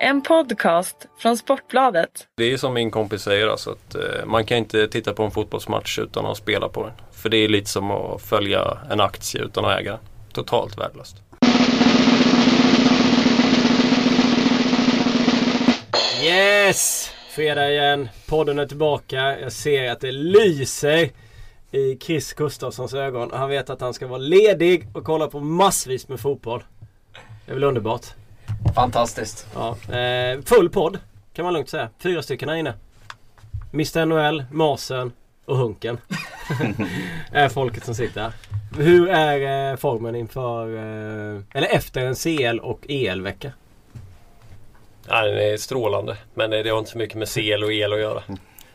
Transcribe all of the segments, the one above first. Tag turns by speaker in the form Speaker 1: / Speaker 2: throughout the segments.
Speaker 1: En podcast från Sportbladet.
Speaker 2: Det är som min kompis säger alltså att eh, man kan inte titta på en fotbollsmatch utan att spela på den. För det är lite som att följa en aktie utan att äga. Totalt värdelöst.
Speaker 3: Yes! Fredag igen. Podden är tillbaka. Jag ser att det lyser i Chris Gustafssons ögon. Han vet att han ska vara ledig och kolla på massvis med fotboll. Det är väl underbart?
Speaker 4: Fantastiskt.
Speaker 3: Ja. Eh, full podd kan man lugnt säga. Fyra stycken här inne. Mr NHL, Masen och Hunken. är folket som sitter här. Hur är eh, formen inför, eh, eller efter en CL och EL-vecka?
Speaker 2: Ja, den är strålande. Men det har inte så mycket med CL och EL att göra.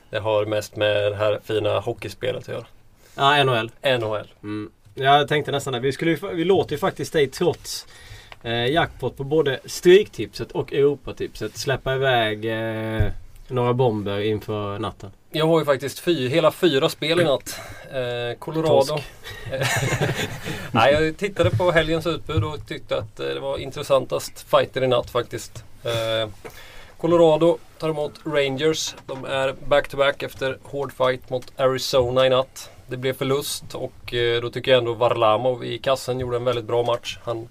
Speaker 2: Det har mest med det här fina hockeyspelet att göra.
Speaker 3: Ja, NHL.
Speaker 2: NHL.
Speaker 3: Mm. Jag tänkte nästan att vi, skulle, vi låter ju faktiskt dig trots eh, jackpot på både Stryktipset och Europatipset släppa iväg eh, några bomber inför natten.
Speaker 2: Jag har ju faktiskt fy, hela fyra spel i natt. Eh, Colorado. Nej, jag tittade på helgens utbud och tyckte att eh, det var intressantast fighter i natt faktiskt. Eh, Colorado tar emot Rangers. De är back-to-back efter hård fight mot Arizona i natt. Det blev förlust och eh, då tycker jag ändå Varlamov i kassen gjorde en väldigt bra match. Han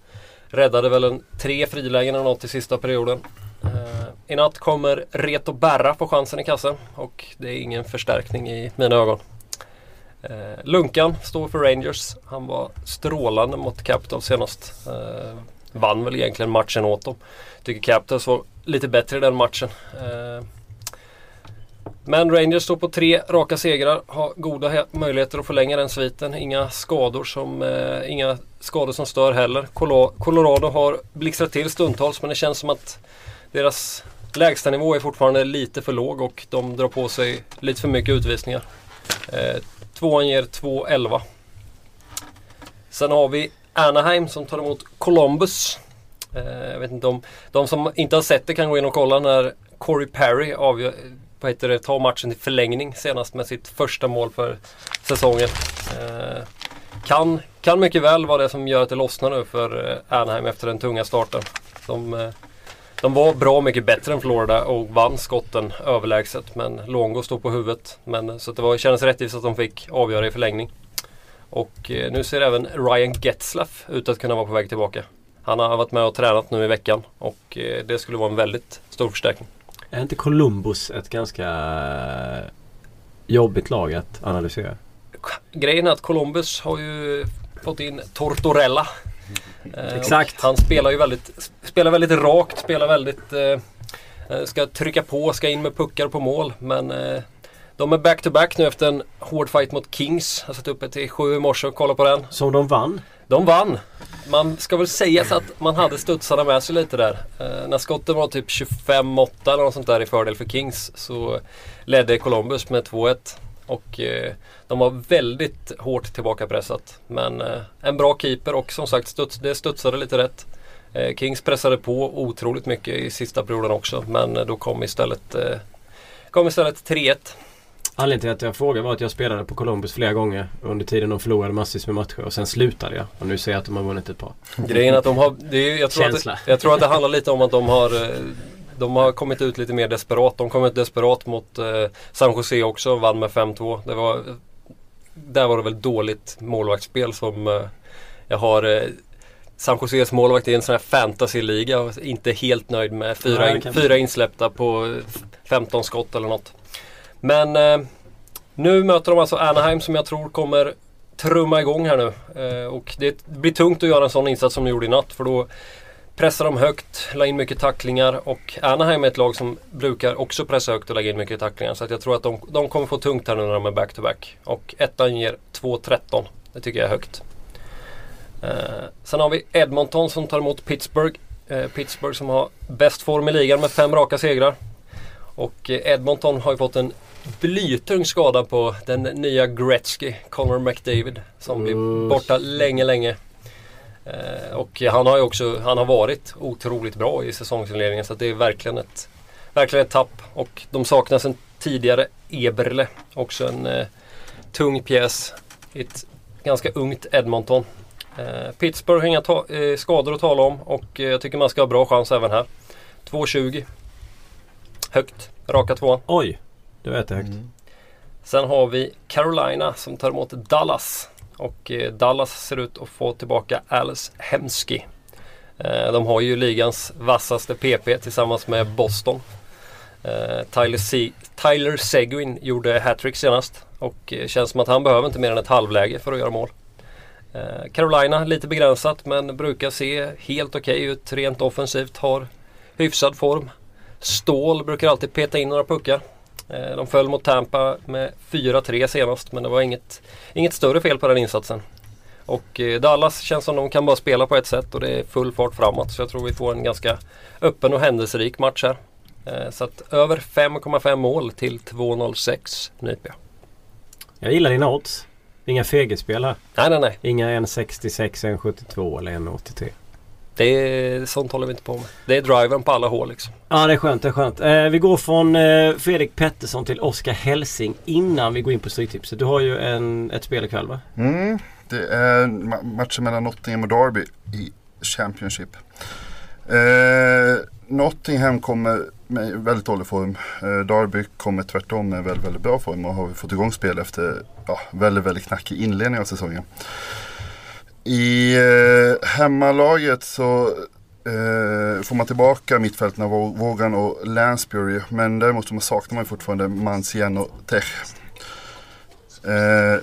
Speaker 2: räddade väl en tre frilägen eller något i sista perioden. Eh, I natt kommer Reto Berra få chansen i kassen och det är ingen förstärkning i mina ögon. Eh, Lunkan står för Rangers. Han var strålande mot Capitals senast. Eh, vann väl egentligen matchen åt dem. Tycker Capitals var lite bättre i den matchen. Eh, men Rangers står på tre raka segrar. Har goda möjligheter att förlänga den sviten. Inga skador som, eh, inga skador som stör heller. Colo- Colorado har blixtrat till stundtals men det känns som att deras lägstanivå är fortfarande lite för låg och de drar på sig lite för mycket utvisningar. Eh, tvåan ger 2-11. Sen har vi Anaheim som tar emot Columbus. Eh, jag vet inte om de som inte har sett det kan gå in och kolla när Corey Perry avgör, vad heter det, tar matchen till förlängning senast med sitt första mål för säsongen. Eh, kan, kan mycket väl vara det som gör att det lossnar nu för eh, Anaheim efter den tunga starten. De, eh, de var bra mycket bättre än Florida och vann skotten överlägset. Men Longo stod på huvudet. Men, eh, så det var, kändes rättvist att de fick avgöra i förlängning. Och eh, nu ser även Ryan Getzlaff ut att kunna vara på väg tillbaka. Han har varit med och tränat nu i veckan och eh, det skulle vara en väldigt stor förstärkning.
Speaker 3: Är inte Columbus ett ganska eh, jobbigt lag att analysera?
Speaker 2: Grejen är att Columbus har ju fått in Tortorella. Eh,
Speaker 3: Exakt.
Speaker 2: Han spelar ju väldigt, spelar väldigt rakt, spelar väldigt... Eh, eh, ska trycka på, ska in med puckar på mål. Men eh, de är back-to-back nu efter en hård fight mot Kings. Jag har satt uppe till sju i morse och kollat på den.
Speaker 3: Som de vann.
Speaker 2: De vann. Man ska väl säga så att man hade studsarna med sig lite där. Eh, när skotten var typ 25-8 eller något sånt där i fördel för Kings så ledde Columbus med 2-1. Och eh, de var väldigt hårt tillbakapressat. Men eh, en bra keeper och som sagt studs, det studsade lite rätt. Eh, Kings pressade på otroligt mycket i sista perioden också men eh, då kom istället, eh, kom istället 3-1.
Speaker 3: Anledningen till att jag frågade var att jag spelade på Columbus flera gånger under tiden de förlorade massvis med matcher och sen slutade jag. Och nu ser jag att de har vunnit ett par.
Speaker 2: Grejen att de har, det är, jag, tror att det, jag tror att det handlar lite om att de har eh, de har kommit ut lite mer desperat. De kom ut desperat mot eh, San Jose också och vann med 5-2. Det var, där var det väl dåligt målvaktsspel som eh, jag har eh, San Joses målvakt i en sån här fantasyliga och inte helt nöjd med fyra, in, fyra insläppta på eh, 15 skott eller något. Men eh, nu möter de alltså Anaheim som jag tror kommer trumma igång här nu. Eh, och det blir tungt att göra en sån insats som de gjorde i natt för då pressar de högt, la in mycket tacklingar och Anaheim är ett lag som brukar också pressa högt och lägga in mycket tacklingar. Så att jag tror att de, de kommer få tungt här nu när de är back-to-back. Och ettan ger 2-13. Det tycker jag är högt. Eh, sen har vi Edmonton som tar emot Pittsburgh. Eh, Pittsburgh som har bäst form i ligan med fem raka segrar. Och eh, Edmonton har ju fått en blytung skada på den nya Gretzky, Connor McDavid. Som blir borta länge, länge. Eh, och han har ju också han har varit otroligt bra i säsongsinledningen så det är verkligen ett, verkligen ett tapp. Och de saknar sen tidigare Eberle, också en eh, tung pjäs i ett ganska ungt Edmonton. Eh, Pittsburgh har inga ta- eh, skador att tala om och eh, jag tycker man ska ha bra chans även här. 2,20. Högt. Raka tvåan.
Speaker 3: Oj, det var jättehögt.
Speaker 4: Mm.
Speaker 2: Sen har vi Carolina som tar emot Dallas. Och eh, Dallas ser ut att få tillbaka Alice Hemsky. Eh, de har ju ligans vassaste PP tillsammans med Boston. Eh, Tyler, Se- Tyler Seguin gjorde hattrick senast. Och känns som att han behöver inte mer än ett halvläge för att göra mål. Carolina lite begränsat men brukar se helt okej ut rent offensivt. Har hyfsad form. Stål brukar alltid peta in några puckar. Eh, De föll mot Tampa med 4-3 senast men det var inget, inget större fel på den insatsen. Och eh, Dallas känns som de kan bara spela på ett sätt och det är full fart framåt. Så jag tror vi får en ganska öppen och händelserik match här. Eh, Så att över 5,5 mål till 2,06 nyper jag.
Speaker 3: Jag gillar dina odds. Inga fegerspel här.
Speaker 2: Nej, nej, nej.
Speaker 3: Inga 1,66, 1,72 eller 1,83.
Speaker 2: Det är, sånt håller vi inte på med. Det är driven på alla hål liksom.
Speaker 3: Ja det är skönt, det är skönt. Eh, vi går från eh, Fredrik Pettersson till Oskar Helsing innan vi går in på Stryktipset. Du har ju en, ett spel ikväll va?
Speaker 4: Mm, det är ma- matchen mellan Nottingham och Derby i Championship. Eh, Nottingham kommer med väldigt dålig form. Eh, Derby kommer tvärtom med väldigt, väldigt bra form och har fått igång spel efter ja, väldigt, väldigt knackig inledning av säsongen. I eh, hemmalaget så eh, får man tillbaka mittfälten av Vaughan och Lansbury. Men däremot så saknar man fortfarande Mancien och Tech. Eh,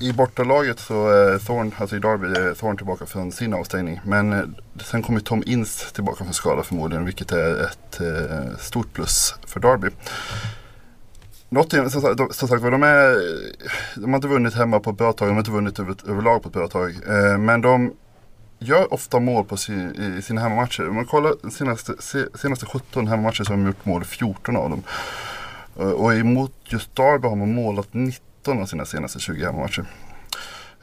Speaker 4: I bortalaget så är Thorn, alltså i Derby, är Thorn tillbaka från sin avstängning. Men eh, sen kommer Tom Ince tillbaka från skada förmodligen, vilket är ett eh, stort plus för Derby. Nottingham, som sagt, de, som sagt var, de, är, de har inte vunnit hemma på ett bra tag, de har inte vunnit över, överlag på ett bra tag. Eh, men de gör ofta mål på sin, i sina hemmamatcher. Om man kollar senaste, se, senaste 17 hemmamatcher så har de gjort mål i 14 av dem. Eh, och emot just Derby har man målat 19 av sina senaste 20 hemmamatcher.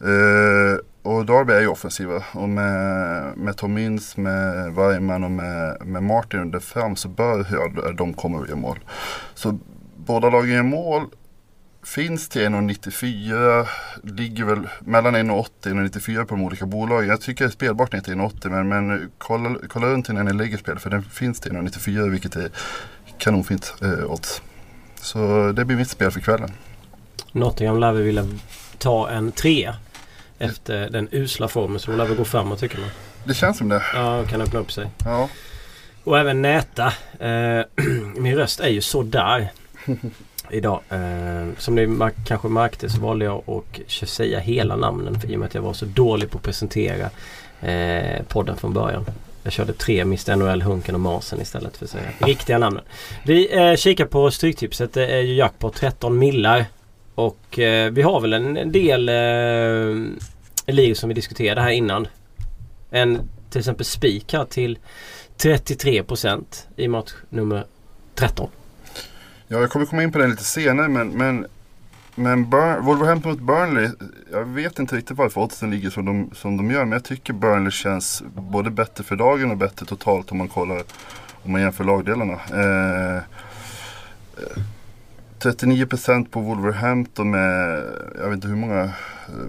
Speaker 4: Eh, och Derby är ju offensiva och med, med Tom Inns, med Weimann och med, med Martin under fram så bör de komma att göra mål. Så båda lagen gör mål. Finns till 1,94. Ligger väl mellan 1,80 och 1,94 på de olika bolagen. Jag tycker det är spelbart ner till 1,80 men, men kolla, kolla runt innan ni lägger spel för den finns till 1,94 vilket är kanonfint eh, odds. Så det blir mitt spel för kvällen.
Speaker 3: Nottingham lär vi vilja ta en trea. Efter den usla formen så de lär väl gå framåt tycker man.
Speaker 4: Det känns som det.
Speaker 3: Ja, kan öppna upp sig.
Speaker 4: Ja.
Speaker 3: Och även Näta. Eh, min röst är ju så där idag. Eh, som ni mar- kanske märkte så valde jag att säga hela namnen för i och med att jag var så dålig på att presentera eh, podden från början. Jag körde tre Mr NHL, Hunken och Marsen istället för att säga riktiga namnen. Vi eh, kikar på Stryktipset. Det är ju jackpot 13 millar. Och eh, vi har väl en, en del eh, ligor som vi diskuterade här innan. En till exempel spik här till 33% i match nummer 13.
Speaker 4: Ja, jag kommer komma in på den lite senare men, men, men Burn, Wolverhampton mot Burnley. Jag vet inte riktigt varför oddsen ligger som de, som de gör men jag tycker Burnley känns både bättre för dagen och bättre totalt om man kollar om man jämför lagdelarna. Eh, 39% på Wolverhampton med, jag vet inte hur många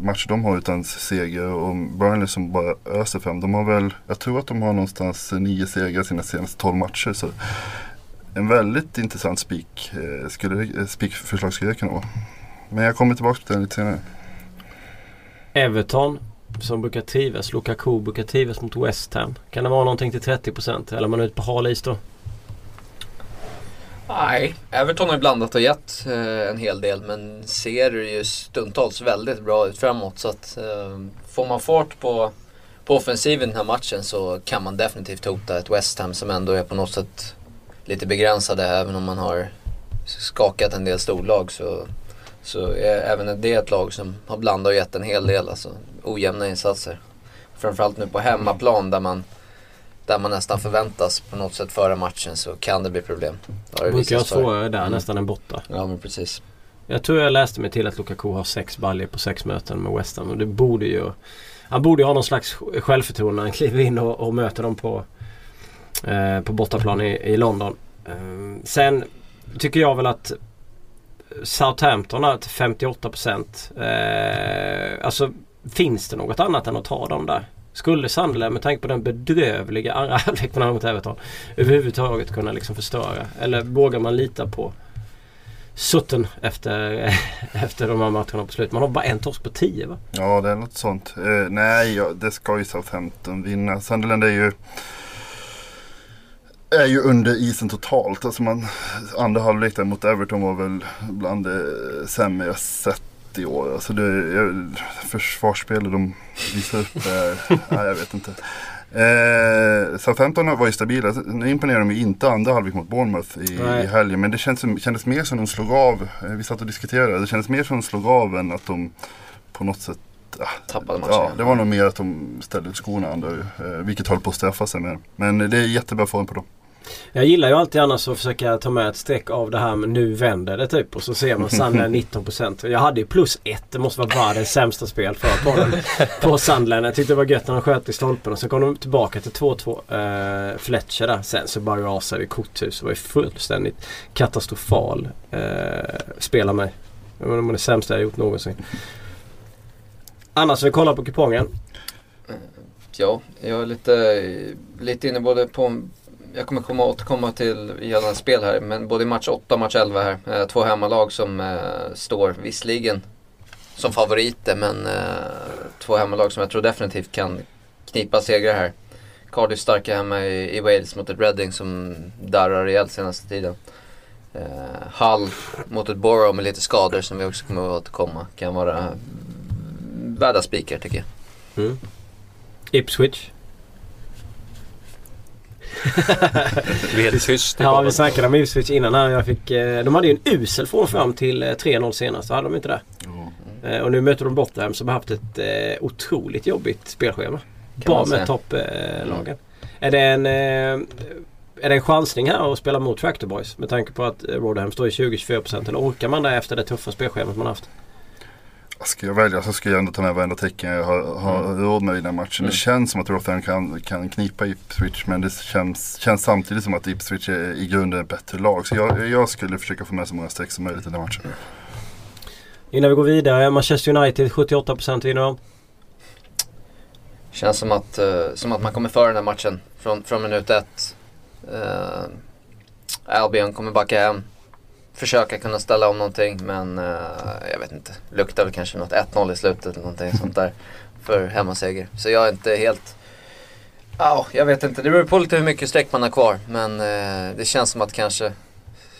Speaker 4: matcher de har utan seger och Burnley som bara öser fram. De har väl, jag tror att de har någonstans nio segrar sina senaste 12 matcher. Så en väldigt intressant spik, eh, skulle, eh, spikförslag skulle det kunna vara. Men jag kommer tillbaka till den lite senare.
Speaker 3: Everton som brukar trivas. Lukaku brukar trivas mot West Ham. Kan det vara någonting till 30% eller är man ute på hal is då?
Speaker 5: Nej, Everton har ju blandat och gett eh, en hel del men ser ju stundtals väldigt bra ut framåt. Så att eh, får man fart på, på offensiven i den här matchen så kan man definitivt hota ett West Ham som ändå är på något sätt lite begränsade även om man har skakat en del storlag så, så är även det ett lag som har blandat och gett en hel del. Alltså ojämna insatser. Framförallt nu på hemmaplan där man där man nästan förväntas på något sätt föra matchen så kan det bli problem. Det
Speaker 3: Brukar
Speaker 5: förr.
Speaker 3: svårare där
Speaker 5: Mm.
Speaker 3: nästan än borta.
Speaker 5: Ja men precis.
Speaker 3: Jag tror jag läste mig till att Lukaku har sex baljor på sex möten med West Ham. Och det borde ju... Han borde ju ha någon slags självförtroende när han kliver in och, och möter dem på, Eh, på bortaplan i, i London. Eh, sen tycker jag väl att Southampton är till 58%. Eh, alltså finns det något annat än att ta dem där? Skulle Sunderland med tanke på den bedrövliga andra halvlek man har mot Everton överhuvudtaget kunna liksom förstöra? Eller vågar man lita på Sutton efter, efter de här matcherna på slut? Man har bara en torsk på tio va?
Speaker 4: Ja, det är något sånt. Eh, nej, ja, det ska ju Southampton vinna. Sunderland är ju är ju under isen totalt. Alltså man, andra halvlek mot Everton var väl bland det sämre jag sett i år. Alltså det, jag, försvarsspelet de visar upp är, nej jag vet inte. Eh, Southampton var ju stabila. Nu imponerade de ju inte andra halvlek mot Bournemouth i, i helgen. Men det kändes, kändes mer som de slog av. Eh, vi satt och diskuterade. Det kändes mer som de slog av än att de på något sätt ah,
Speaker 5: Tappade matchen.
Speaker 4: Ja, det var nog mer att de ställde ut skorna andra. Eh, vilket höll på att straffa sig med. Men det är jättebra form på dem.
Speaker 3: Jag gillar ju alltid annars att försöka ta med ett streck av det här med nu vänder det typ. Och så ser man Sandland 19%. Jag hade ju plus 1. Det måste vara världens sämsta spel för bollen på Sandland. Jag tyckte det var gött när de sköt i stolpen och så kom de tillbaka till 2-2. Uh, Fletcher där. Sen så bara rasade i korthus. Det var ju fullständigt katastrofal uh, spela mig. Det var det sämsta jag gjort någonsin. Annars vi kollar på kupongen.
Speaker 5: Ja, jag är lite, lite inne både på jag kommer komma återkomma till gällande spel här, men både match 8 och match 11 här. Eh, två hemmalag som eh, står visserligen som favoriter, men eh, två hemmalag som jag tror definitivt kan knipa segrar här. Cardiff starka hemma i, i Wales mot ett Reading som darrar rejält senaste tiden. Eh, Hull mot ett Borough med lite skador som vi också kommer att återkomma. Kan vara värda spikar tycker jag.
Speaker 3: Mm. Ipswich
Speaker 2: Vi är helt tyst
Speaker 3: Ja vi snackade om Ipswich innan här. Jag fick, eh, de hade ju en usel från fram till eh, 3-0 senast. Hade de inte det? Eh, och nu möter de Bottenham som har haft ett eh, otroligt jobbigt spelschema. Bara
Speaker 5: man säga.
Speaker 3: med topplagen. Är det en eh, är det en chansning här att spela mot Tractor Boys? Med tanke på att eh, Rotherham står i 20-24% eller orkar man det efter det tuffa spelschemat man haft?
Speaker 4: Ska jag välja så ska jag ändå ta med varenda tecken jag har, har råd med i den här matchen. Det känns som att Rotherham kan, kan knipa Ipswich men det känns, känns samtidigt som att Ipswich är i grunden ett bättre lag. Så jag, jag skulle försöka få med så många streck som möjligt i den här matchen.
Speaker 3: Innan vi går vidare. Manchester United 78% vinner de.
Speaker 5: Känns som att, eh, som att man kommer före den här matchen från, från minut ett. Uh, Albion kommer backa hem. Försöka kunna ställa om någonting men eh, jag vet inte. Luktar väl kanske något 1-0 i slutet eller någonting sånt där. För hemmaseger. Så jag är inte helt... Ja, jag vet inte. Det beror på lite hur mycket streck man har kvar. Men eh, det känns som att kanske,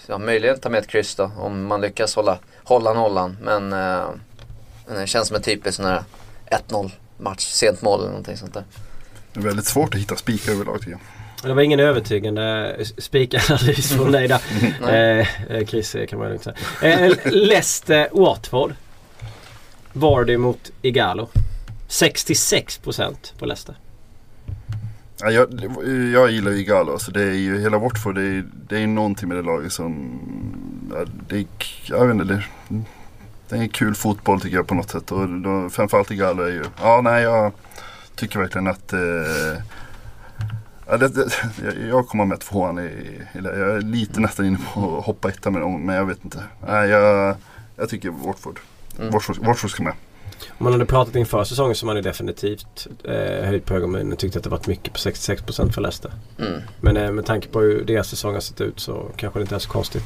Speaker 5: ja möjligen ta med ett kryss då. Om man lyckas hålla, hålla nollan. Men eh, men det känns som en typisk sån här 1-0 match. Sent mål eller någonting sånt där.
Speaker 4: Det är väldigt svårt att hitta spikar överlag tycker jag.
Speaker 3: Det var ingen övertygande spikanalys från dig där. Eh, eh, Chris eh, kan man lugnt säga. Eh, Leicester Watford. Vardy mot Igalo. 66% på Leicester.
Speaker 4: Ja, jag, jag gillar Igalo. Så det är ju hela Watford. Det är, det är någonting med det laget som... Ja, det är, jag vet inte. Det, det är kul fotboll tycker jag på något sätt. Och då, framförallt Igalo är ju... Ja, nej jag tycker verkligen att... Eh, ja, det, det, jag- kommer med tvåan i, i. Jag är lite nästan inne på att hoppa etta med dem. Men jag vet inte. Nej, jag, jag tycker Watford.
Speaker 5: Mm.
Speaker 4: Watford, Watford ska med.
Speaker 3: Om man hade pratat inför säsongen så man hade definitivt eh, höjt på ögonbrynen och tyckt att det varit mycket på 66% för Leicester.
Speaker 5: Mm.
Speaker 3: Men eh, med tanke på hur deras säsong har sett ut så kanske det inte är så konstigt.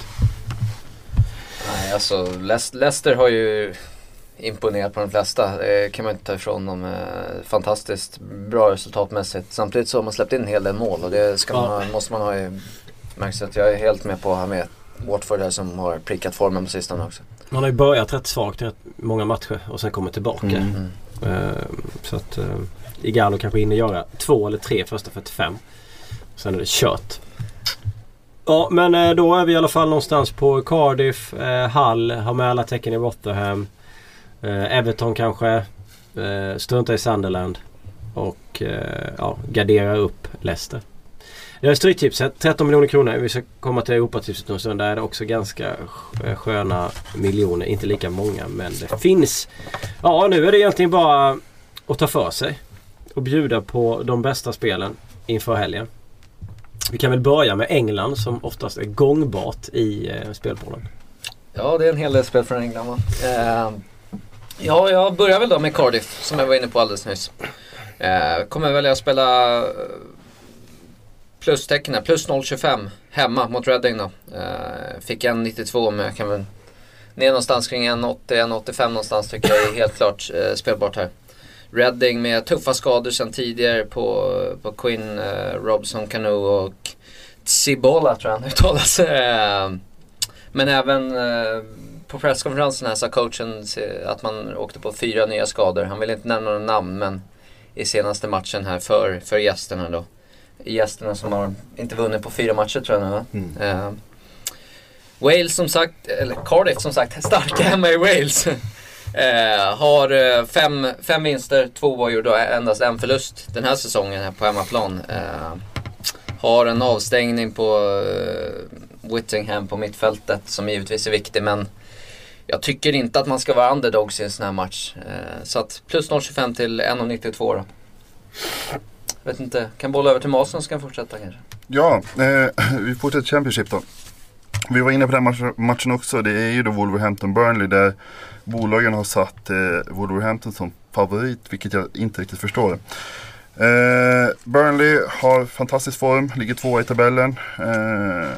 Speaker 5: Nej, alltså Leic- Leicester har ju imponerat på de flesta. Det kan man inte ta ifrån dem. Eh, Fantastiskt bra resultatmässigt. Samtidigt så har man släppt in en hel del mål och det ska man ha, måste man ha i märks att jag är helt med på att ha med Watford där som har prickat formen på sistone också.
Speaker 3: Man har ju börjat rätt svagt i rätt många matcher och sen kommit tillbaka.
Speaker 4: Mm.
Speaker 5: Mm.
Speaker 3: Eh, så att eh, Igalo kanske hinner göra två eller tre första 45. Sen är det kört. Ja men eh, då är vi i alla fall någonstans på Cardiff, eh, Hull, har med alla tecken i Rotherham. Eh, Everton kanske. Eh, strunta i Sunderland. Och eh, ja, gardera upp Leicester. Det är Stryktipset, 13 miljoner kronor. Vi ska komma till Europatipset en stund. Där är det också ganska eh, sköna miljoner. Inte lika många men det finns. Ja nu är det egentligen bara att ta för sig. Och bjuda på de bästa spelen inför helgen. Vi kan väl börja med England som oftast är gångbart i eh, spelbollen.
Speaker 5: Ja, det är en hel del spel från England va? Eh, ja, jag börjar väl då med Cardiff som jag var inne på alldeles nyss. Eh, kommer välja att spela eh, plustecken här, plus 0,25 hemma mot Reading då. Eh, fick en 92 men jag kan väl ner någonstans kring 1,80, 1,85 någonstans tycker jag är helt klart eh, spelbart här. Reading med tuffa skador sedan tidigare på, på Quinn, eh, Robson Cano och Tsibola tror jag han uttalas. Eh, men även eh, på presskonferensen här sa coachen att man åkte på fyra nya skador. Han vill inte nämna några namn men i senaste matchen här för, för gästerna då. Gästerna som har inte vunnit på fyra matcher tror jag nu va?
Speaker 4: Mm.
Speaker 5: Eh, Wales som sagt, eller Cardiff som sagt, starka hemma i Wales. Eh, har eh, fem, fem vinster, två oavgjorda och endast en förlust den här säsongen här på hemmaplan. Eh, har en avstängning på eh, Whittingham på mittfältet som givetvis är viktig men jag tycker inte att man ska vara underdogs i en sån här match. Eh, så att plus 0,25 till 1,92 då. Vet inte, kan bolla över till Masen så kan fortsätta kanske.
Speaker 4: Ja, eh, vi fortsätter Championship då. Vi var inne på den matchen också. Det är ju då Wolverhampton-Burnley där bolagen har satt eh, Wolverhampton som favorit, vilket jag inte riktigt förstår. Eh, Burnley har fantastisk form, ligger tvåa i tabellen. Eh,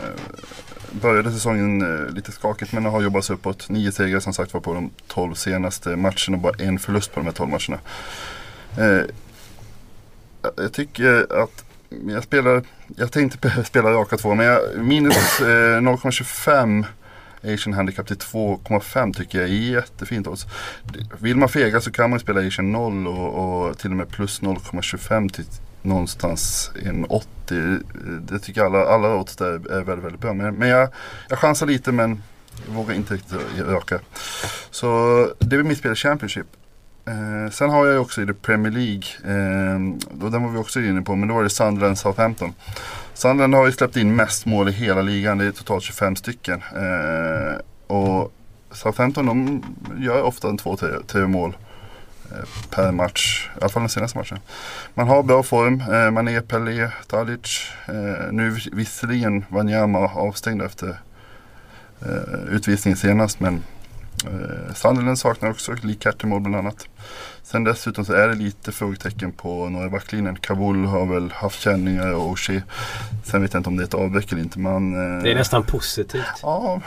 Speaker 4: började säsongen eh, lite skakigt men har jobbat sig uppåt. Nio segrar som sagt var på de 12 senaste matcherna och bara en förlust på de här 12 matcherna. Eh, jag- tycker att jag spelar, jag tänkte spela raka två men jag, minus eh, 0,25 Asian Handicap till 2,5 tycker jag är jättefint odds. Vill man fega så kan man spela Asian 0 och, och till och med plus 0,25 till någonstans 1,80. Det tycker jag alla, alla odds där är väldigt, väldigt bra. Men, men jag, jag chansar lite men jag vågar inte riktigt raka. Så det är mitt spel i Championship. Eh, sen har jag ju också i Premier League, eh, och den var vi också inne på, men då var det Sunderland Southampton. Sunderland har ju släppt in mest mål i hela ligan, det är totalt 25 stycken. Eh, och Southampton de gör ofta en två, tre, tre mål eh, per match, i alla fall den senaste matchen. Man har bra form, eh, man är Pelé, Tadic. Eh, nu visserligen Wanyama avstängd efter eh, utvisningen senast men Eh, Sunderland saknar också Lee Cattermole bland annat. Sen dessutom så är det lite frågetecken på norra backlinjen. Kabul har väl haft känningar och Oshie. Sen vet jag inte om det är ett avbräck eller inte. Men, eh,
Speaker 3: Det är nästan positivt.
Speaker 4: Ja,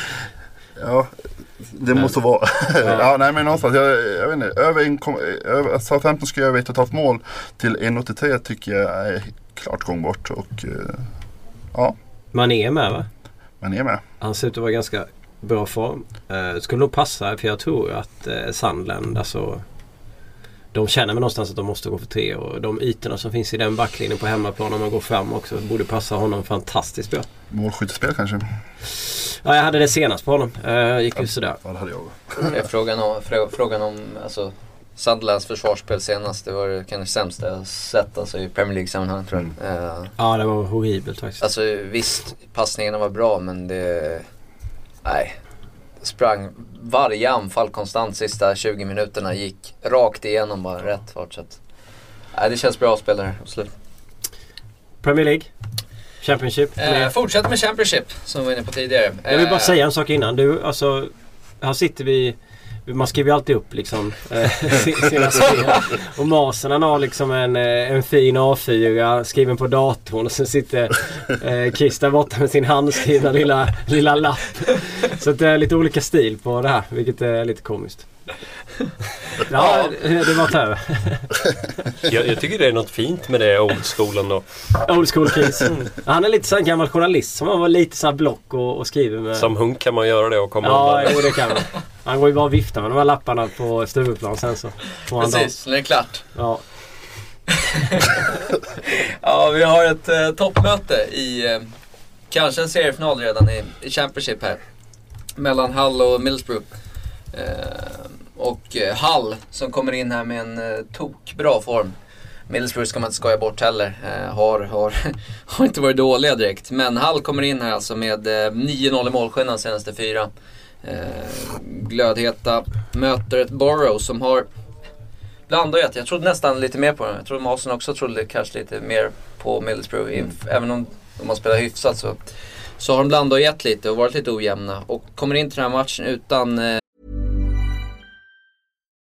Speaker 4: ja det måste vara. ja, nej men någonstans. Jag, jag vet inte. Över en, över, att Southampton ska göra ett och ett halvt mål till 1,83 tycker jag är klart gångbart. Och eh, ja,
Speaker 3: Man är med va?
Speaker 4: man är med.
Speaker 3: Han ser ut att vara ganska bra form. Eh, skulle nog passa för jag tror att eh, Sandland alltså de känner väl någonstans att de måste gå för tre och de ytorna som finns i den backlinjen på hemmaplan om man går fram också borde passa honom fantastiskt bra.
Speaker 4: Målskyttespel kanske.
Speaker 3: Ja, jag hade det senast på honom. Eh, gick ju sådär.
Speaker 4: Ja, det hade jag.
Speaker 5: Frågan om, frå- frågan om alltså, Sunderlands försvarsspel senast. Det var det kanske sämsta jag sett alltså, i Premier League-sammanhang tror jag. Eh,
Speaker 3: Ja, det var horribelt faktiskt.
Speaker 5: alltså visst, passningarna var bra men det... Nej. Sprang varje anfall konstant sista 20 minuterna. Gick rakt igenom bara rätt fart. Så att, nej, det känns bra spelare, absolut.
Speaker 3: Premier League. Championship.
Speaker 5: Eh, fortsätt med Championship som vi var inne på tidigare.
Speaker 3: Jag vill bara
Speaker 5: Eh,
Speaker 3: säga en sak innan. Du, alltså, här sitter vi. Man skriver ju alltid upp liksom eh, senaste tiden. Och Masen han har liksom en, eh, en fin A4 skriven på datorn och sen sitter eh, Chris där borta med sin handskrivna lilla, lilla lapp. Så det är lite olika stil på det här vilket är lite komiskt. Ja, det var över.
Speaker 2: Jag, jag tycker det är något fint med det old school ändå.
Speaker 3: Old school Chris. Han är lite så här gammal journalist som han var lite så här block och, och skriver med.
Speaker 2: Som hunk kan man göra det och komma
Speaker 3: Ja, jo, det kan man. Han går ju bara och viftar med de här lapparna på Stureplan sen så
Speaker 5: Precis, när det är klart.
Speaker 3: Ja.
Speaker 5: Ja, vi har ett eh, toppmöte i eh, kanske en seriefinal redan i, i Championship här. Mellan Hull och Middlesbrough. Eh, och eh, Hull som kommer in här med en eh, tokbra form. Middlesbrough ska man inte skoja bort heller. Eh, har, har, har inte varit dåliga direkt. Men Hull kommer in här alltså med eh, 9-0 i målskillnad senaste fyra. Eh, glödheta. Möter ett Borough som har blandat. Jag trodde nästan lite mer på dem. Jag trodde Masen också trodde kanske lite mer på Middlesbrough. inf- Även om de har spelat hyfsat så, så har de blandat och gett lite och varit lite ojämna. Och kommer in till den här matchen utan eh,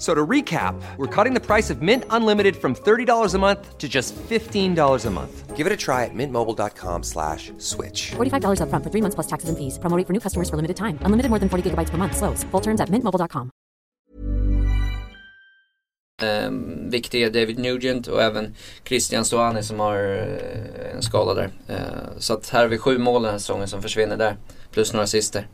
Speaker 6: So to recap, we're cutting the price of Mint Unlimited from $30 a month to just $15 a month. Give it a try at mintmobile.com slash switch.
Speaker 7: $45 upfront for three months plus taxes and fees. Promo for new customers for limited time. Unlimited more than 40 gigabytes per month. Slows. Full terms at mintmobile.com.
Speaker 5: Eh, viktig är David Nugent och även Christian Stuani som har eh, en skada där. Eh, så att här har vi sju mål den här säsongen som försvinner där. Plus några assister.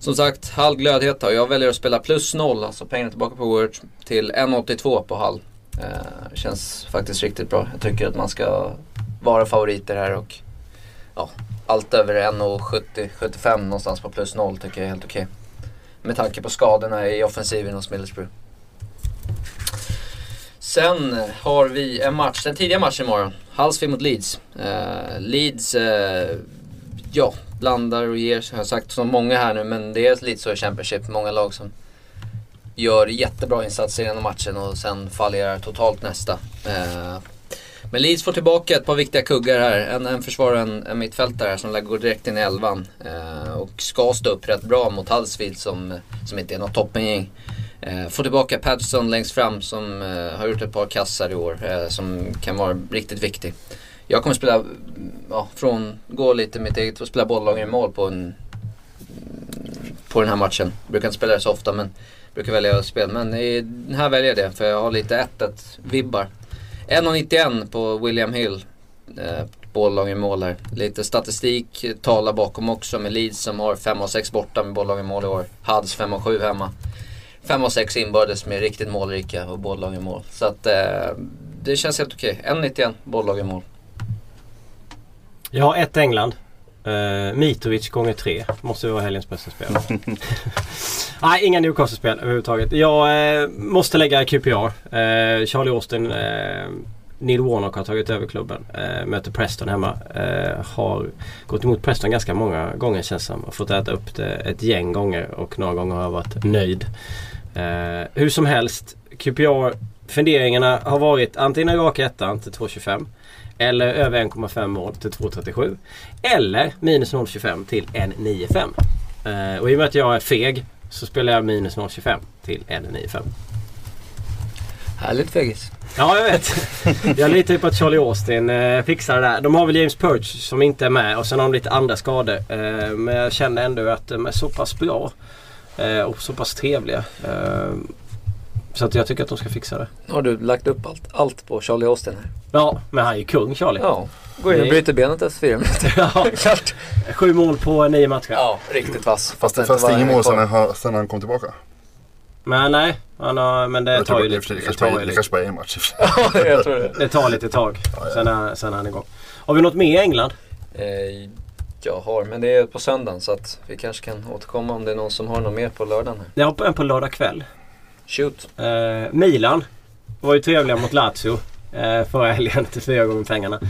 Speaker 5: Som sagt, Hall glödhet då. Jag väljer att spela plus noll, alltså pengarna tillbaka på Word till 1,82 på Hall. Eh, känns faktiskt riktigt bra. Jag tycker att man ska vara favoriter här och ja, allt över 1,70-75 någonstans på plus noll tycker jag är helt okej. Med tanke på skadorna i offensiven hos Middlesbrough. Sen har vi en match, den tidiga matchen imorgon. Hallsvik mot Leeds. Eh, Leeds, eh, ja, blandar och ger, jag har sagt som många här nu, men det är lite så i Championship. Många lag som gör jättebra insatser genom matchen och sen fallerar totalt nästa. Eh, men Leeds får tillbaka ett par viktiga kuggar här. En, en försvarare och en, en mittfältare här som lär gå direkt in i elvan. Eh, och ska stå upp rätt bra mot Huddersfield som, som inte är något toppengäng. Eh, får tillbaka Patterson längst fram som eh, har gjort ett par kassar i år eh, som kan vara riktigt viktig. Jag kommer spela, ja, från, gå lite mitt eget och spela bolllag i mål på, en, på den här matchen. Jag Brukar inte spela det så ofta men brukar välja spel. Men i, här väljer jag det för jag har lite 1-1 vibbar. 1,91 på William Hill. Eh, bolllag i mål här. Lite statistik talar bakom också med Leeds som har 5 och 6 borta med bolllag i mål i år. Hads 5 och 7 hemma. 5 och 6 inbördes med riktigt målrika och bolllag i mål. Så att eh, det känns helt okej. 1,91 bolllag i mål.
Speaker 3: Jag har ett England. Uh, Mitrovic gånger tre. Måste vara helgens bästa spel. Nej, inga Newcastle-spel överhuvudtaget. Jag uh, måste lägga QPR. Uh, Charlie Austin, Neil Warnock har tagit över klubben. Möter Preston hemma. Har gått emot Preston ganska många gånger känns som. Har fått äta upp det ett gäng gånger och några gånger har jag varit nöjd. Hur som helst, QPR funderingarna har varit antingen en rak ettan till 2,25 eller över 1,5 mål till 2,37. Eller minus 0,25 till 1,95. Uh, och i och med att jag är feg så spelar jag minus 0,25 till 1,95.
Speaker 5: Härligt fegis.
Speaker 3: Ja, jag vet. Jag litar ju på att Charlie Austin eh, fixar det där. De har väl James Perch som inte är med och sen har de lite andra skador. Eh, men jag känner ändå att de är så pass bra eh, och så pass trevliga. Så att jag tycker att de ska fixa det.
Speaker 5: Nu har du lagt upp allt, allt på Charlie Austin här.
Speaker 3: Ja, men han är ju kung Charlie.
Speaker 5: Ja, går in och bryter benet efter fyra minuter.
Speaker 3: Ja.
Speaker 5: Klart.
Speaker 3: Sju mål på nio matcher.
Speaker 5: Ja, riktigt vass.
Speaker 4: Fast,
Speaker 5: det
Speaker 4: fast ingen
Speaker 5: en
Speaker 4: mål sen han, sen han kom tillbaka.
Speaker 3: Men nej, han har, men det
Speaker 4: Jag
Speaker 3: tar
Speaker 4: tror
Speaker 3: ju
Speaker 4: det,
Speaker 3: lite,
Speaker 4: det,
Speaker 3: det
Speaker 4: kanske
Speaker 3: tar
Speaker 4: bara, är en match.
Speaker 5: Ja, jag tror det.
Speaker 3: det tar lite tag.
Speaker 4: Ja, ja.
Speaker 3: Sen är, sen är han igång. Har vi något mer i England?
Speaker 5: Eh, jag har, men det är på söndagen så att vi kanske kan återkomma om det är någon som har något mer på lördagen. Här.
Speaker 3: Jag har en på lördag kväll.
Speaker 5: Shoot.
Speaker 3: Eh, Milan var ju trevliga mot Lazio eh, förra helgen till fyra gånger pengarna.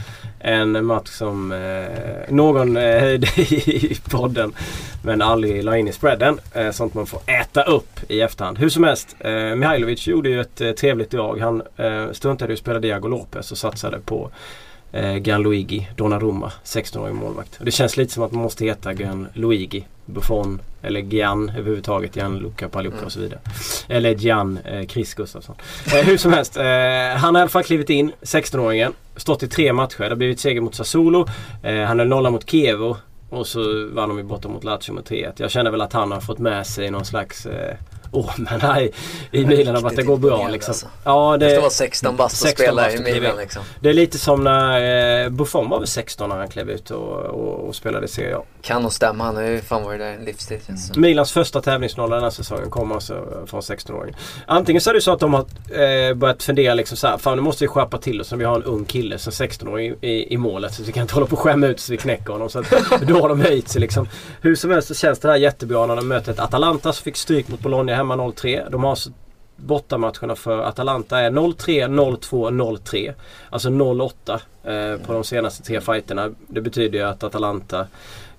Speaker 3: En match som eh, någon eh, höjde i podden men aldrig la in i spreaden. Eh, sånt man får äta upp i efterhand. Hur som helst, eh, Mihailovic gjorde ju ett eh, trevligt drag. Han eh, struntade i att spela Diago Lopez och satsade på eh, Gianluigi Donnarumma, 16-årig målvakt. Och det känns lite som att man måste heta Gianluigi Buffon eller Gian överhuvudtaget. Gianluca Paluca och så vidare. Eller Gian eh, Chris Gustafsson. Eh, hur som helst. Eh, han har i alla fall klivit in, 16-åringen. Stått i tre matcher. Det har blivit seger mot Sassuolo. Eh, han höll nolla mot Kievo. Och så vann de ju borta mot Lazio med 3-1. Jag känner väl att han har fått med sig någon slags eh, Åh men nej, i Milan om att det går bra liksom.
Speaker 5: alltså.
Speaker 3: Ja,
Speaker 5: Det
Speaker 3: det,
Speaker 5: vara 16 bast och
Speaker 3: 16
Speaker 5: spela i Milan liksom.
Speaker 3: det är lite som när eh, Buffon var väl 16 när han klev ut och, och, och spelade i Serie A.
Speaker 5: Kan nog stämma, han har ju fan varit där en livstid som.
Speaker 3: Milans första tävlingsnolla den här säsongen kommer alltså från 16-åringen. Antingen så är det så att de har eh, börjat fundera liksom så här, fan nu måste vi skärpa till oss. Vi har en ung kille som 16-åring i, i, i målet. Så vi kan inte hålla på och skämma ut så vi knäcker honom. Så att, då har de höjt sig liksom. Hur som helst så känns det här jättebra när de möter ett Atalanta som fick stryk mot Bologna hemma 0-3. De har bortamatcherna för Atalanta är 0-3, 0-2, 0-3. Alltså 0-8 eh, på de senaste tre fighterna. Det betyder ju att Atalanta,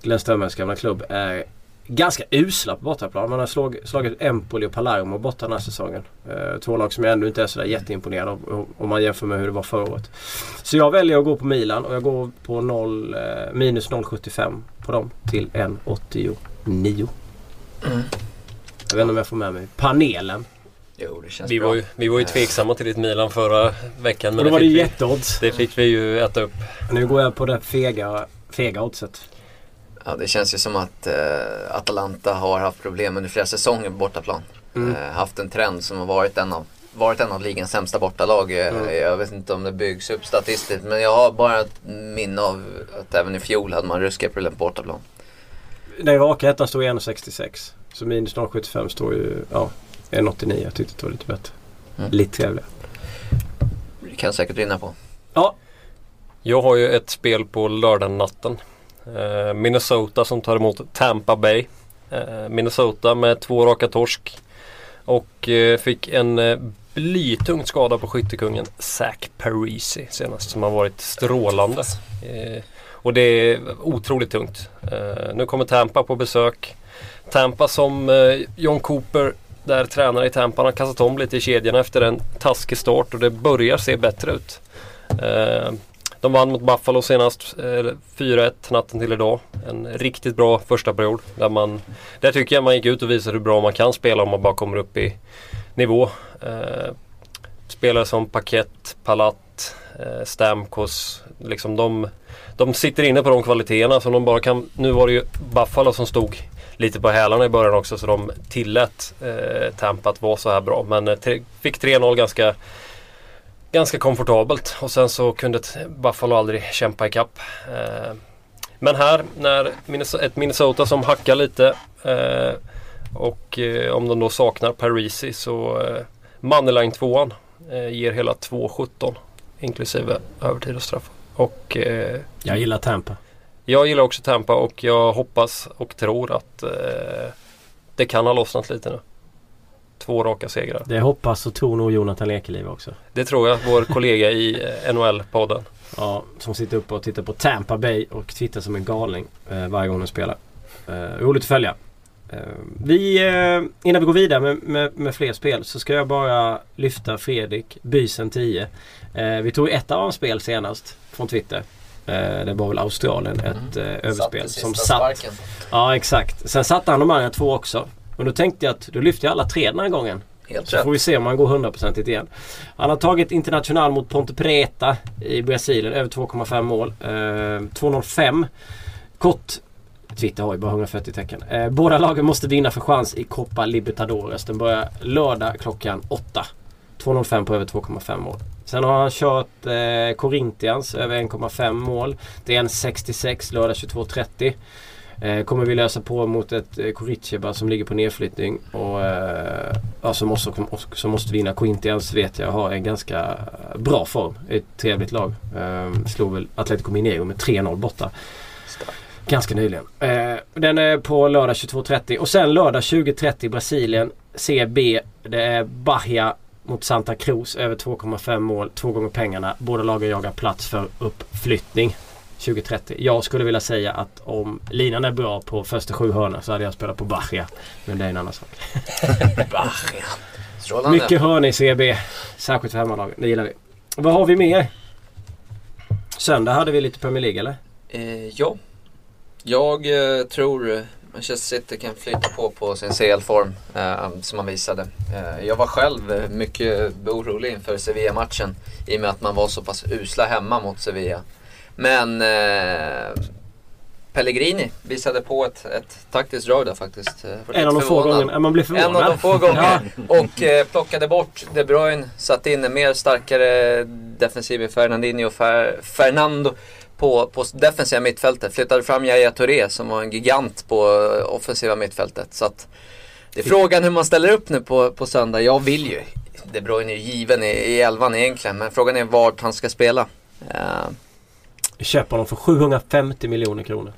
Speaker 3: Glenn Strömbergs gamla klubb, är ganska usla på bortaplan. Man har slag, slagit Empoli och Palermo borta den här säsongen. Eh, två lag som jag ändå inte är sådär jätteimponerad av om man jämför med hur det var förra året. Så jag väljer att gå på Milan och jag går på 0, eh, minus 0,75 på dem till 1,89.
Speaker 5: Mm.
Speaker 3: Jag vet inte om jag får med mig panelen.
Speaker 5: Jo, det känns
Speaker 2: Vi
Speaker 5: bra.
Speaker 2: var, ju, vi var ju tveksamma till ditt Milan förra veckan.
Speaker 3: Och
Speaker 2: Men
Speaker 3: då var det
Speaker 2: fick vi,
Speaker 3: jätteodds.
Speaker 2: det fick vi ju äta upp.
Speaker 3: Nu går jag på det fega, fega oddset.
Speaker 5: Ja, det känns ju som att eh, Atalanta har haft problem under flera säsonger på bortaplan.
Speaker 3: Mm.
Speaker 5: Eh, haft en trend som har varit en av, varit en av ligans sämsta bortalag. Eh,
Speaker 3: Mm.
Speaker 5: Jag vet inte om det byggs upp statistiskt men jag har bara ett minne av att även i fjol hade man ruskiga problem på bortaplan.
Speaker 3: Den raka ettan står i 1,66. Så minus 0,75 står ju ja, 1,89. Jag tyckte det var lite bättre.
Speaker 5: Mm.
Speaker 3: Lite trevligare.
Speaker 5: Det kan jag säkert vinna på.
Speaker 3: Ja,
Speaker 2: Jag har ju ett spel på lördagnatten. Eh, Minnesota som tar emot Tampa Bay. Eh, Minnesota med två raka torsk. Och eh, fick en eh, blytung skada på skyttekungen Zach Parisi senast som har varit strålande. Eh, och det är otroligt tungt. Eh, nu kommer Tampa på besök. Tampa som eh, John Cooper där tränare i Tampa han har kastat om lite i kedjorna efter en taskig start och det börjar se bättre ut. Eh, de vann mot Buffalo senast, eh, 4-1 natten till idag. En riktigt bra första period. Där, man, där tycker jag man gick ut och visade hur bra man kan spela om man bara kommer upp i nivå. Spelare som Paket, Palat, Stamkos. Liksom de, de sitter inne på de kvaliteterna som de bara kan. Nu var det ju Buffalo som stod lite på hälarna i början också så de tillät eh, Tampa att vara så här bra. Men eh, tre, fick 3-0 ganska ganska komfortabelt och sen så kunde Buffalo aldrig kämpa ikapp. Eh, men här när Minnesota, ett Minnesota som hackar lite eh, och eh, om de då saknar Parisi så eh, Moneyline 2 eh, ger hela 2-17. inklusive övertid och straff. Och eh,
Speaker 3: jag gillar Tampa
Speaker 2: jag gillar också Tampa och jag hoppas och tror att eh, det kan ha lossnat lite nu. Två raka segrar.
Speaker 3: Det hoppas och tror nog Jonathan Ekeliv också.
Speaker 2: Det tror jag, vår kollega i eh, NHL-podden.
Speaker 3: Ja, som sitter uppe och tittar på Tampa Bay och tittar som en galning eh, varje gång de spelar. Eh, roligt att följa. Eh, vi, eh, innan vi går vidare med, med, med fler spel så ska jag bara lyfta Fredrik Bysen 10. Eh, vi tog ett av hans spel senast från Twitter. Eh, det var väl Australien, ett eh, överspel som satt.
Speaker 5: sparken.
Speaker 3: Ja exakt. Sen satte han de andra två också. Och då tänkte jag att då lyfter jag alla tre den här gången.
Speaker 5: Helt
Speaker 3: Så
Speaker 5: rätt.
Speaker 3: får vi se om han går 100% igen. Han har tagit International mot Ponte Preta i Brasilien. Över 2,5 mål. Eh, 2,05. Kort. Twitter har ju bara 140 tecken. Eh, båda lagen måste vinna för chans i Copa Libertadores. Den börjar lördag klockan 8. 2,05 på över 2,5 mål. Sen har han kört eh, Corinthians över 1,5 mål. Det är en 66 lördag 22.30. Eh, kommer vi lösa på mot ett eh, Coritiba som ligger på nedflyttning och eh, ja, som, också, som måste vinna. Corinthians vet jag har en ganska bra form. Ett trevligt lag. Eh, slog väl Atletico Mineiro med 3-0 borta. Ganska nyligen. Eh, den är på lördag 22.30 och sen lördag 20.30 Brasilien CB. Det är Bahia mot Santa Cruz över 2,5 mål. Två gånger pengarna. Båda lagen jagar plats för uppflyttning. 2030. Jag skulle vilja säga att om linan är bra på första sju hörna så hade jag spelat på Bachia. Men det är en annan sak.
Speaker 5: Bachia. Strålande.
Speaker 3: Mycket hörn i CB. Särskilt för hemmalagen. Det gillar vi. Vad har vi mer? Söndag hade vi lite Premier League eller?
Speaker 5: Eh, ja. Jag eh, tror Manchester City kan flytta på på sin CL-form eh, som man visade. Eh, jag var själv mycket orolig inför Sevilla-matchen i och med att man var så pass usla hemma mot Sevilla. Men eh, Pellegrini visade på ett, ett taktiskt drag där faktiskt. Eh,
Speaker 3: En av de få gångerna man blir förvånad.
Speaker 5: En av de få gånger. Och eh, plockade bort De Bruyne, satte in en mer starkare defensiv med Fernandinho och Fer Fernando på, på defensiva mittfältet. Flyttade fram Yahya Touré som var en gigant på eh, offensiva mittfältet. Så att det är frågan hur man ställer upp nu på, på söndag. Jag vill ju. De Bruyne är ju given i, i elvan egentligen. Men frågan är vart han ska spela. Eh,
Speaker 3: Köper honom för 750 miljoner kronor.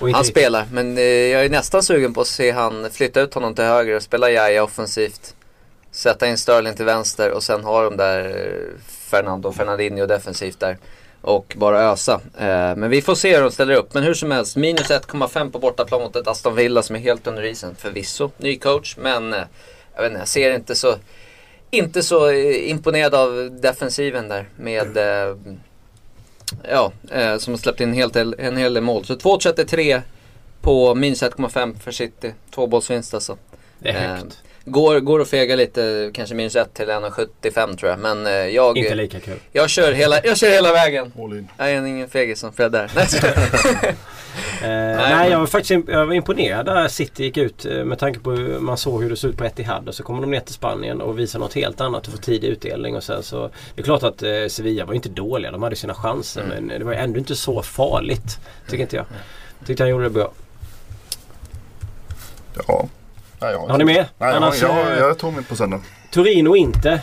Speaker 3: Inte
Speaker 5: han spelar, men eh, jag är nästan sugen på att se han flytta ut honom till höger och spela Yahya offensivt. Sätta in Sterling till vänster och sen ha de där eh, Fernando och Fernandinho defensivt där. Och bara ösa. Eh, men vi får se hur de ställer upp. Men hur som helst, minus 1,5 på bortaplan mot ett Aston Villa som är helt under isen. Förvisso, ny coach, men eh, jag vet inte, jag ser inte så, inte så eh, imponerad av defensiven där med eh, Ja, eh, som har släppt in en hel, del, en hel del mål. Så 2,33 på minus 1,5 för City. Tvåbollsvinst alltså.
Speaker 3: Det är
Speaker 5: Eh,
Speaker 3: högt.
Speaker 5: Går, går att fega lite, kanske minus 1 till 1,75 tror jag. Men eh, jag,
Speaker 3: Inte lika kul.
Speaker 5: jag, kör hela, jag kör hela vägen.
Speaker 4: All in.
Speaker 5: Jag är ingen fegis som Fred där. Nej,
Speaker 3: Eh, nej, jag var faktiskt jag var imponerad där City gick ut eh, med tanke på hur man såg hur det såg ut på Etihad. Och så kommer de ner till Spanien och visar något helt annat och får tidig utdelning. Och sen så, det är klart att eh, Sevilla var inte dåliga. De hade sina chanser men det var ändå inte så farligt. Tycker inte jag. Tyckte han gjorde det bra.
Speaker 4: Ja. Nej, jag
Speaker 3: Har ni med?
Speaker 4: Nej,
Speaker 3: Annars,
Speaker 4: jag, jag,
Speaker 3: eh,
Speaker 4: jag tog mig på söndag.
Speaker 3: Torino inte.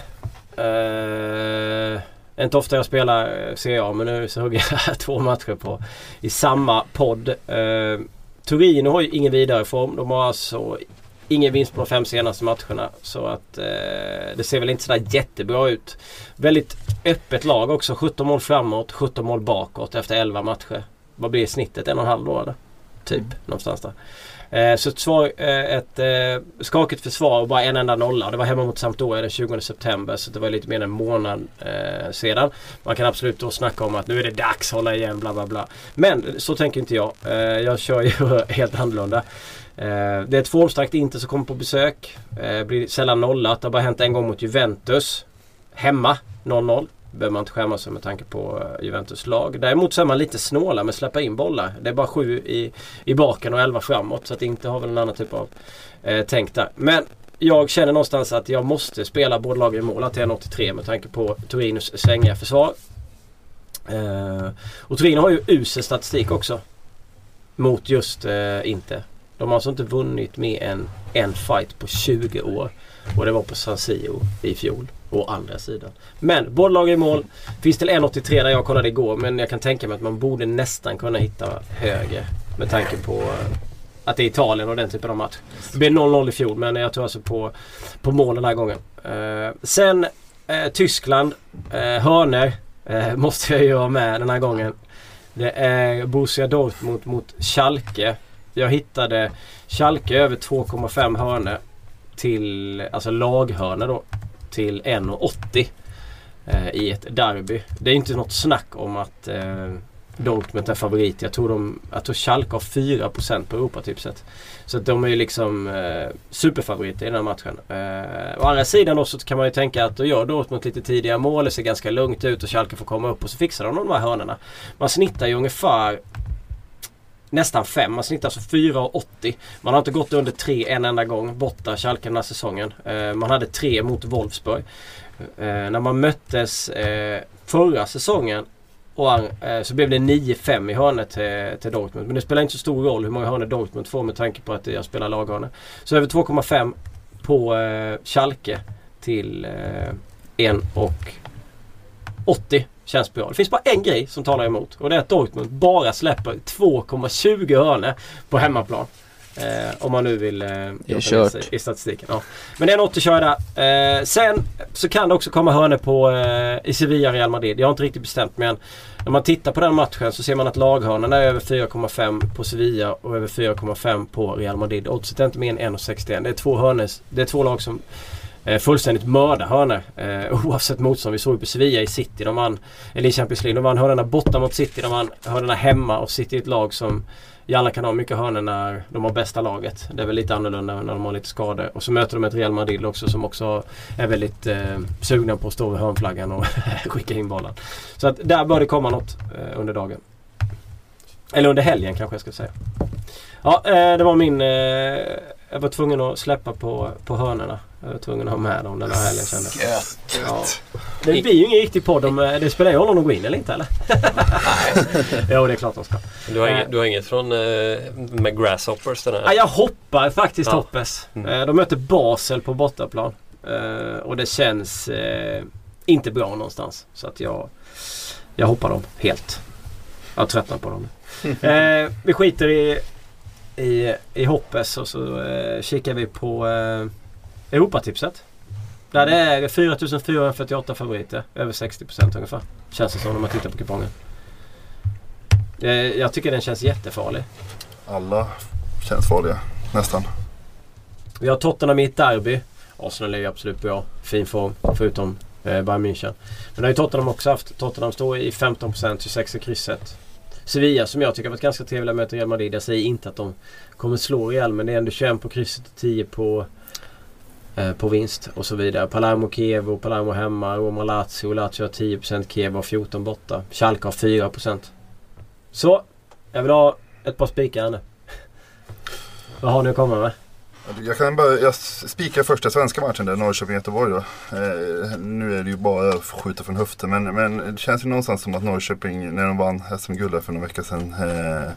Speaker 3: Uh, inte ofta jag spelar eh, ser jag men nu så hugger jag två matcher på i samma podd. Eh, Torino har ju ingen vidare form. De har alltså ingen vinst på de fem senaste matcherna. Så att eh, det ser väl inte sådär jättebra ut. Väldigt öppet lag också. 17 mål framåt, 17 mål bakåt efter 11 matcher. Vad blir snittet? En och en halv då eller? Typ någonstans där. Eh, så ett, svar, eh, ett eh, skakigt försvar och bara en enda nolla. Det var hemma mot Sampdoria den 20 september så det var lite mer än en månad eh, sedan. Man kan absolut då snacka om att nu är det dags, hålla igen, bla bla bla. Men så tänker inte jag. Eh, jag kör ju helt annorlunda. Eh, det är ett formstarkt Inter som kommer på besök. Blir sällan nollat. Det har bara hänt en gång mot Juventus. Hemma 0-0 behöver man inte skämmas för med tanke på eh, Juventus lag. Däremot så är man lite snåla med att släppa in bollar. Det är bara sju i, i baken och elva framåt. Så att inte har väl en annan typ av eh, tänk där. Men jag känner någonstans att jag måste spela båda lagen i mål Att det är 1,83 med tanke på Torinos svängiga försvar. Eh, och Torino har ju usel statistik också. Mot just eh, inte. De har alltså inte vunnit mer än en fight på 20 år. Och det var på San Siro i fjol. Å andra sidan. Men båda i mål. Finns till 1,83 där jag kollade igår. Men jag kan tänka mig att man borde nästan kunna hitta högre. Med tanke på eh, att det är Italien och den typen av match. Det blev 0-0 i fjol men jag tror alltså på, på mål den här gången. Eh, sen eh, Tyskland. Eh, hörner eh, måste jag ju ha med den här gången. Det är Borussia Dortmund mot Schalke. Jag hittade Schalke över 2,5 hörner till, alltså laghörner då, till 1,80 eh, i ett derby. Det är inte något snack om att eh, Dortmund är favorit. Jag tror, de, jag tror Schalke har 4% på Europatipset. Så att de är ju liksom eh, superfavoriter i den här matchen. Eh, å andra sidan då så kan man ju tänka att då gör Dortmund lite tidiga mål. Det ser ganska lugnt ut och Schalke får komma upp och så fixar de de här hörnorna. Man snittar ju ungefär nästan 5. Man snittar alltså 4,80. Man har inte gått under 3 en enda gång borta Schalke den här säsongen. Eh, man hade 3 mot Wolfsburg. Eh, när man möttes eh, förra säsongen och, eh, så blev det 9-5 i hörnet till, till Dortmund. Men det spelar inte så stor roll hur många hörnor Dortmund får med tanke på att jag spelar laghörnor. Så över 2,5 på eh, Schalke till eh, 1 och 80 känns bra. Det finns bara en grej som talar emot och det är att Dortmund bara släpper 2,20 hörnor på hemmaplan. Eh, om man nu vill eh, jobba sig i statistiken. Ja. Men det är en 80 kör jag där. Eh, sen så kan det också komma hörnor på eh, i Sevilla Real Madrid. Jag har inte riktigt bestämt men när man tittar på den matchen så ser man att laghörnorna är över 4,5 på Sevilla och över 4,5 på Real Madrid. Oddset är inte mer än 1,61. Det är två hörnes, Det är två lag som Eh, fullständigt mörda hörnor. Eh, oavsett motstånd. Vi såg ju på Sevilla i City. De vann, eller i Champions League. De vann hörnorna borta mot City. De vann hörnorna hemma och City är ett lag som gärna kan ha mycket hörnor när de har bästa laget. Det är väl lite annorlunda när de har lite skador. Och så möter de ett Real Madrid också som också är väldigt eh, sugna på att stå vid hörnflaggan och skicka in bollen. Så att där bör det komma något eh, under dagen. Eller under helgen kanske jag ska säga. Ja, eh, det var min... Eh, Eh, jag var tvungen att släppa på, på hörnorna. Jag var tvungen att ha med dem den här helgen kände. Ja. Det blir ju ingen riktig podd om... eh, Det spelar ju roll om de går in eller inte eller? jo, det är klart de ska.
Speaker 2: Du har,
Speaker 3: Eh.
Speaker 2: inget, du har inget från eh, med Grasshoppers den här?
Speaker 3: Ja, jag hoppar faktiskt
Speaker 2: Ja.
Speaker 3: Hoppes.
Speaker 2: Mm.
Speaker 3: Eh, De möter Basel på bortaplan. Eh, Och det känns eh, inte bra någonstans. Så att jag, jag hoppar dem helt. Jag tröttnar på dem. eh, vi skiter i, i, i Hoppes och så eh, kikar vi på eh, Europatipset. Där det är 4448 favoriter. Över 60% ungefär. Känns det som när man tittar på kupongen. Eh, jag tycker den känns jättefarlig.
Speaker 4: Alla känns farliga, nästan.
Speaker 3: Vi har Tottenham i ett derby. Arsenal är ju absolut bra. Fin form. Förutom eh, Bayern München. Men det har ju Tottenham också haft. Tottenham står i 15%, 26 i krysset. Sevilla som jag tycker har varit ganska trevliga möter Real Madrid. Jag säger inte att de kommer slå Real men det är ändå 21 på krysset och 10 på, eh, på vinst och så vidare. Palermo Kiev och Palermo hemma. Roma Lazio. Lazio har 10% Kiev har 14 borta. Schalke har 4%. Så, jag vill ha ett par spikar här nu. Vad har ni att komma med?
Speaker 4: Jag kan bara, jag spikar första svenska matchen där, Norrköping-Göteborg då. Eh, nu är det ju bara att skjuta från höften men, men det känns ju någonstans som att Norrköping, när de vann SM-guld för några veckor sedan. Eh,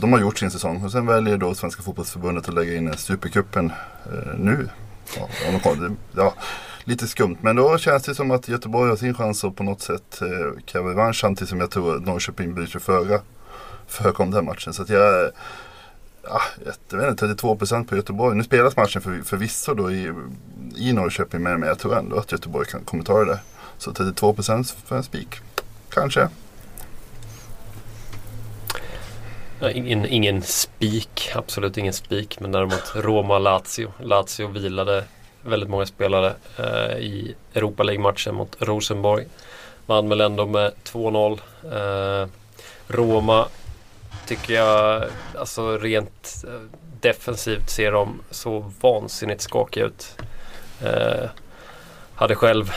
Speaker 4: de har gjort sin säsong och sen väljer då Svenska fotbollsförbundet att lägga in Supercupen eh, nu. Ja, de kommer- ja, lite skumt men då känns det som att Göteborg har sin chans att på något sätt eh, kräva revansch samtidigt som jag tror att Norrköping bryr sig föga för den här matchen. Så att jag Ja, jag vet inte, 32 procent på Göteborg. Nu spelas matchen för, förvisso då i, i Norrköping men, men jag tror ändå att Göteborg kan, kommer ta det där. Så 32 procent för en spik. Kanske.
Speaker 2: Ja, Ingen, ingen spik, absolut ingen spik. Men däremot Roma-Lazio. Lazio vilade väldigt många spelare eh, i Europa League-matchen mot Rosenborg. Vann väl ändå med 2-0. Eh, Roma tycker jag, alltså rent eh, defensivt ser de så vansinnigt skakiga ut. Eh, hade själv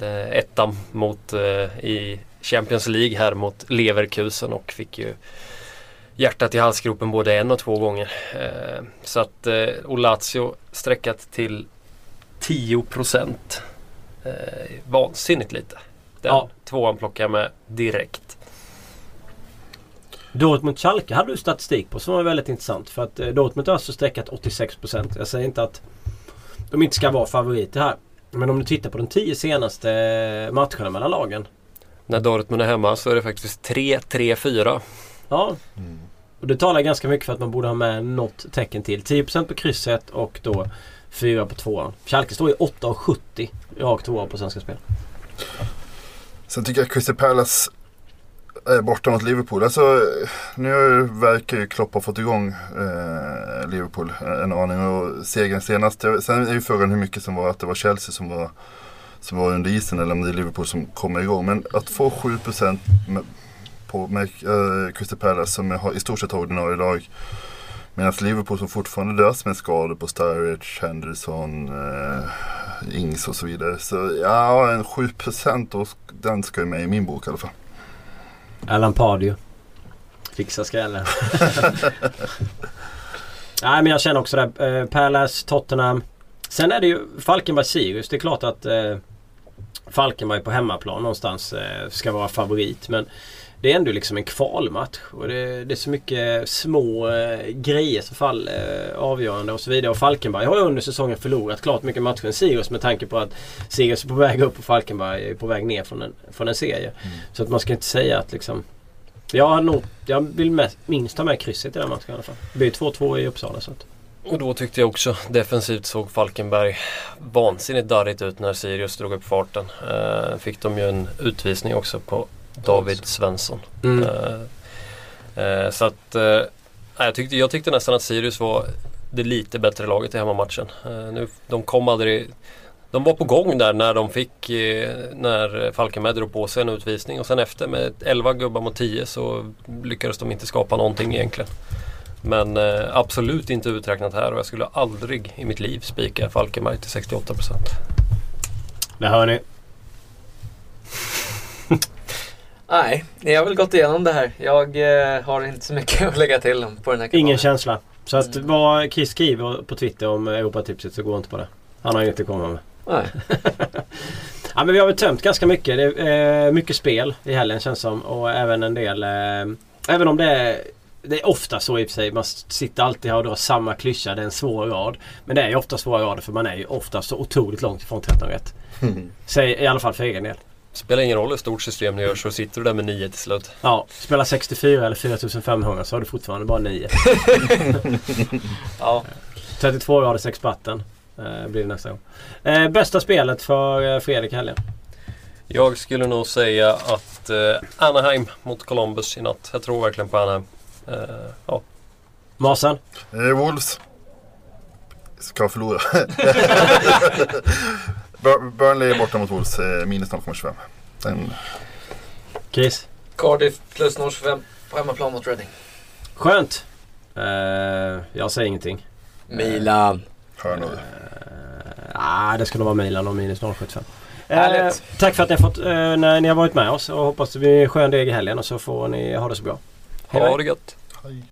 Speaker 2: eh, ettan mot, eh, i Champions League här mot Leverkusen och fick ju hjärtat i halsgropen både en och två gånger. Eh, så att eh, Olatio sträckat till 10 procent. Eh, vansinnigt lite. Den
Speaker 3: Ja.
Speaker 2: tvåan plockar jag med direkt.
Speaker 3: Dortmund Schalke hade du statistik på som var väldigt intressant. För att eh, Dortmund har alltså sträckat 86%. Jag säger inte att de inte ska vara favoriter här. Men om du tittar på de tio senaste eh, matcherna mellan lagen.
Speaker 2: När Dortmund är hemma så är det faktiskt 3-3-4.
Speaker 3: Ja. Och det talar ganska mycket för att man borde ha med något tecken till. 10% på krysset och då 4 på tvåan. Schalke står i 8,70 rakt tvåa på Svenska Spel.
Speaker 4: Sen tycker jag Crystal Palace Eh, borta mot Liverpool. Alltså, nu verkar ju Klopp ha fått igång eh, Liverpool eh, en aning och segern senast. Sen är ju frågan hur mycket som var att det var Chelsea som var, som var under isen eller om det är Liverpool som kommer igång. Men att få 7% med, på med, eh, Crystal Palace som har, i stort sett har ordinarie lag. Medan Liverpool som fortfarande dras med skador på Sturridge, Henderson, eh, Ings och så vidare. Så ja, en 7% och den ska ju med i min bok i alla fall.
Speaker 3: Alan Pardio. Fixa skrällen. Nej men jag känner också det. Eh, Palace, Tottenham. Sen är det ju Falkenberg-Sirius. Det är klart att eh, Falkenberg på hemmaplan någonstans eh, ska vara favorit. Men det är ändå liksom en kvalmatch. Och det, det är så mycket små eh, grejer som fall eh, avgörande och så vidare. Och Falkenberg har ju under säsongen förlorat klart mycket matcher än Sirius med tanke på att Sirius är på väg upp och Falkenberg är på väg ner från en, från en serie. Så att man ska inte säga att liksom jag, nog, jag vill mest, minst ha med krysset i den matchen i alla fall. Det blir 2-2 i Uppsala. Så att.
Speaker 2: Och då tyckte jag också defensivt såg Falkenberg vansinnigt darrigt ut när Sirius drog upp farten. Eh, fick de ju en utvisning också på David Svensson.
Speaker 3: Mm.
Speaker 2: Eh, eh, så att eh, jag, tyckte, jag tyckte nästan att Sirius var det lite bättre laget i hemmamatchen. Eh, nu, de kom aldrig de var på gång där när de fick eh, när Falkenberg drog på sig en utvisning och sen efter med 11 gubbar mot 10 så lyckades de inte skapa någonting egentligen. Men eh, absolut inte uträknat här och jag skulle aldrig i mitt liv spika Falkenberg till 68%.
Speaker 3: Det hör ni.
Speaker 5: Nej, jag har väl gått igenom det här. Jag eh, har inte så mycket att lägga till på den här kanalen.
Speaker 3: Ingen känsla. Så att vad Chris skriver på Twitter om Europatipset så går inte på det. Han har inget att komma med.
Speaker 5: Nej.
Speaker 3: Ja men vi har väl tömt ganska mycket. Det är eh, mycket spel i helgen känns som. Och även en del... Eh, även om det är... Det är ofta så i och för sig. Man sitter alltid här och drar samma klyscha. Det är en svår rad. Men det är ju ofta svåra rader för man är ju ofta så otroligt långt ifrån 13 rätt. Säg i alla fall för egen del.
Speaker 2: Spelar ingen roll hur stort system ni gör så sitter du där med 9 till slut.
Speaker 3: Ja, spela 64 eller 4500 så har du fortfarande bara 9.
Speaker 5: Ja.
Speaker 3: 32 graders experten eh, blir det nästa gång. Eh, bästa spelet för eh, Fredrik helgen?
Speaker 2: Jag skulle nog säga att eh, Anaheim mot Columbus i natt. Jag tror verkligen på Anaheim. Eh, ja.
Speaker 3: Masen?
Speaker 4: Eh, Wolves ska förlora. Bur- Burnley borta mot Wolves, eh, minus 0,25. Den,
Speaker 3: Chris?
Speaker 5: Cardiff plus 0,25 på hemmaplan mot Reading.
Speaker 3: Skönt! Eh, jag säger ingenting.
Speaker 5: Milan.
Speaker 4: hör nog.
Speaker 3: Ah, det skulle vara Milan och minus 0,75. Eh, tack för att ni har, fått, eh, när ni har varit med oss och hoppas det blir skön deg i helgen och så får ni ha det så bra. Hej.
Speaker 2: Ha det gött.
Speaker 4: Hej.